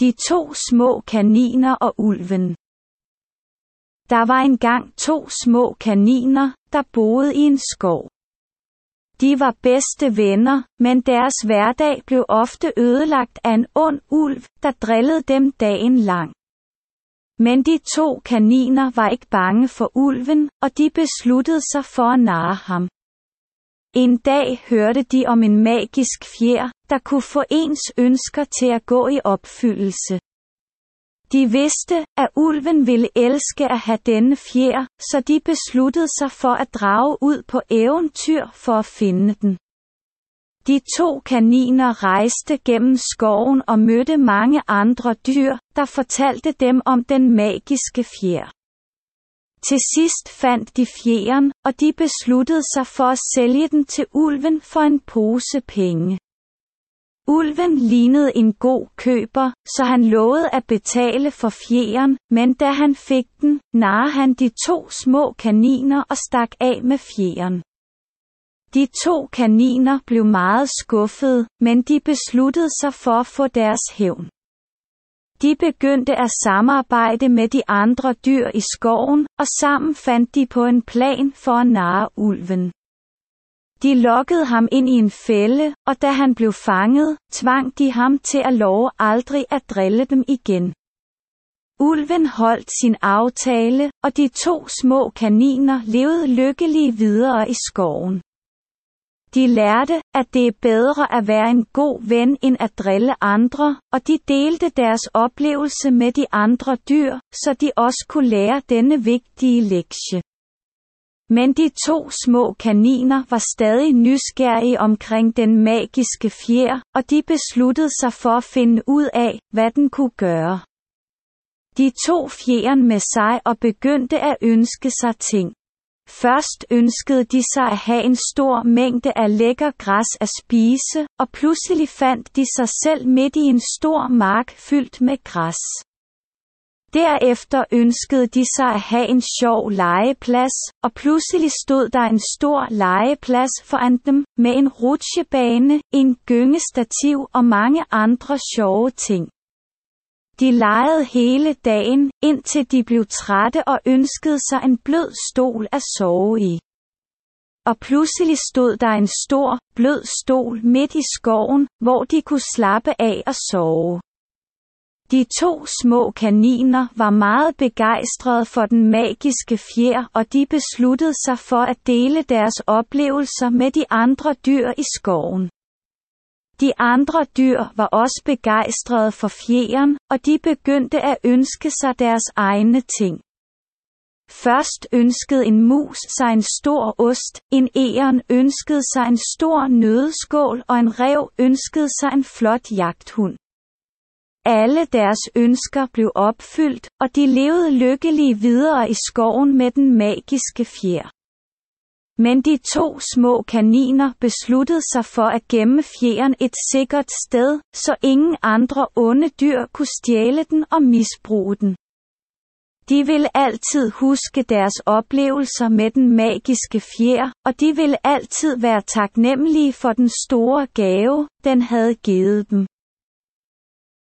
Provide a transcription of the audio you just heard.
De to små kaniner og ulven. Der var engang to små kaniner, der boede i en skov. De var bedste venner, men deres hverdag blev ofte ødelagt af en ond ulv, der drillede dem dagen lang. Men de to kaniner var ikke bange for ulven, og de besluttede sig for at narre ham. En dag hørte de om en magisk fjer, der kunne få ens ønsker til at gå i opfyldelse. De vidste, at ulven ville elske at have denne fjer, så de besluttede sig for at drage ud på eventyr for at finde den. De to kaniner rejste gennem skoven og mødte mange andre dyr, der fortalte dem om den magiske fjer. Til sidst fandt de fjeren, og de besluttede sig for at sælge den til ulven for en pose penge. Ulven lignede en god køber, så han lovede at betale for fjeren, men da han fik den, narrede han de to små kaniner og stak af med fjeren. De to kaniner blev meget skuffede, men de besluttede sig for at få deres hævn. De begyndte at samarbejde med de andre dyr i skoven, og sammen fandt de på en plan for at narre ulven. De lokkede ham ind i en fælde, og da han blev fanget, tvang de ham til at love aldrig at drille dem igen. Ulven holdt sin aftale, og de to små kaniner levede lykkelige videre i skoven. De lærte, at det er bedre at være en god ven end at drille andre, og de delte deres oplevelse med de andre dyr, så de også kunne lære denne vigtige lektie. Men de to små kaniner var stadig nysgerrige omkring den magiske fjer, og de besluttede sig for at finde ud af, hvad den kunne gøre. De tog fjeren med sig og begyndte at ønske sig ting. Først ønskede de sig at have en stor mængde af lækker græs at spise, og pludselig fandt de sig selv midt i en stor mark fyldt med græs. Derefter ønskede de sig at have en sjov legeplads, og pludselig stod der en stor legeplads foran dem, med en rutsjebane, en gyngestativ og mange andre sjove ting. De legede hele dagen, indtil de blev trætte og ønskede sig en blød stol at sove i. Og pludselig stod der en stor, blød stol midt i skoven, hvor de kunne slappe af og sove. De to små kaniner var meget begejstrede for den magiske fjer og de besluttede sig for at dele deres oplevelser med de andre dyr i skoven. De andre dyr var også begejstrede for fjeren, og de begyndte at ønske sig deres egne ting. Først ønskede en mus sig en stor ost, en æren ønskede sig en stor nødskål og en rev ønskede sig en flot jagthund. Alle deres ønsker blev opfyldt, og de levede lykkelige videre i skoven med den magiske fjer. Men de to små kaniner besluttede sig for at gemme fjeren et sikkert sted, så ingen andre onde dyr kunne stjæle den og misbruge den. De vil altid huske deres oplevelser med den magiske fjer, og de vil altid være taknemmelige for den store gave, den havde givet dem.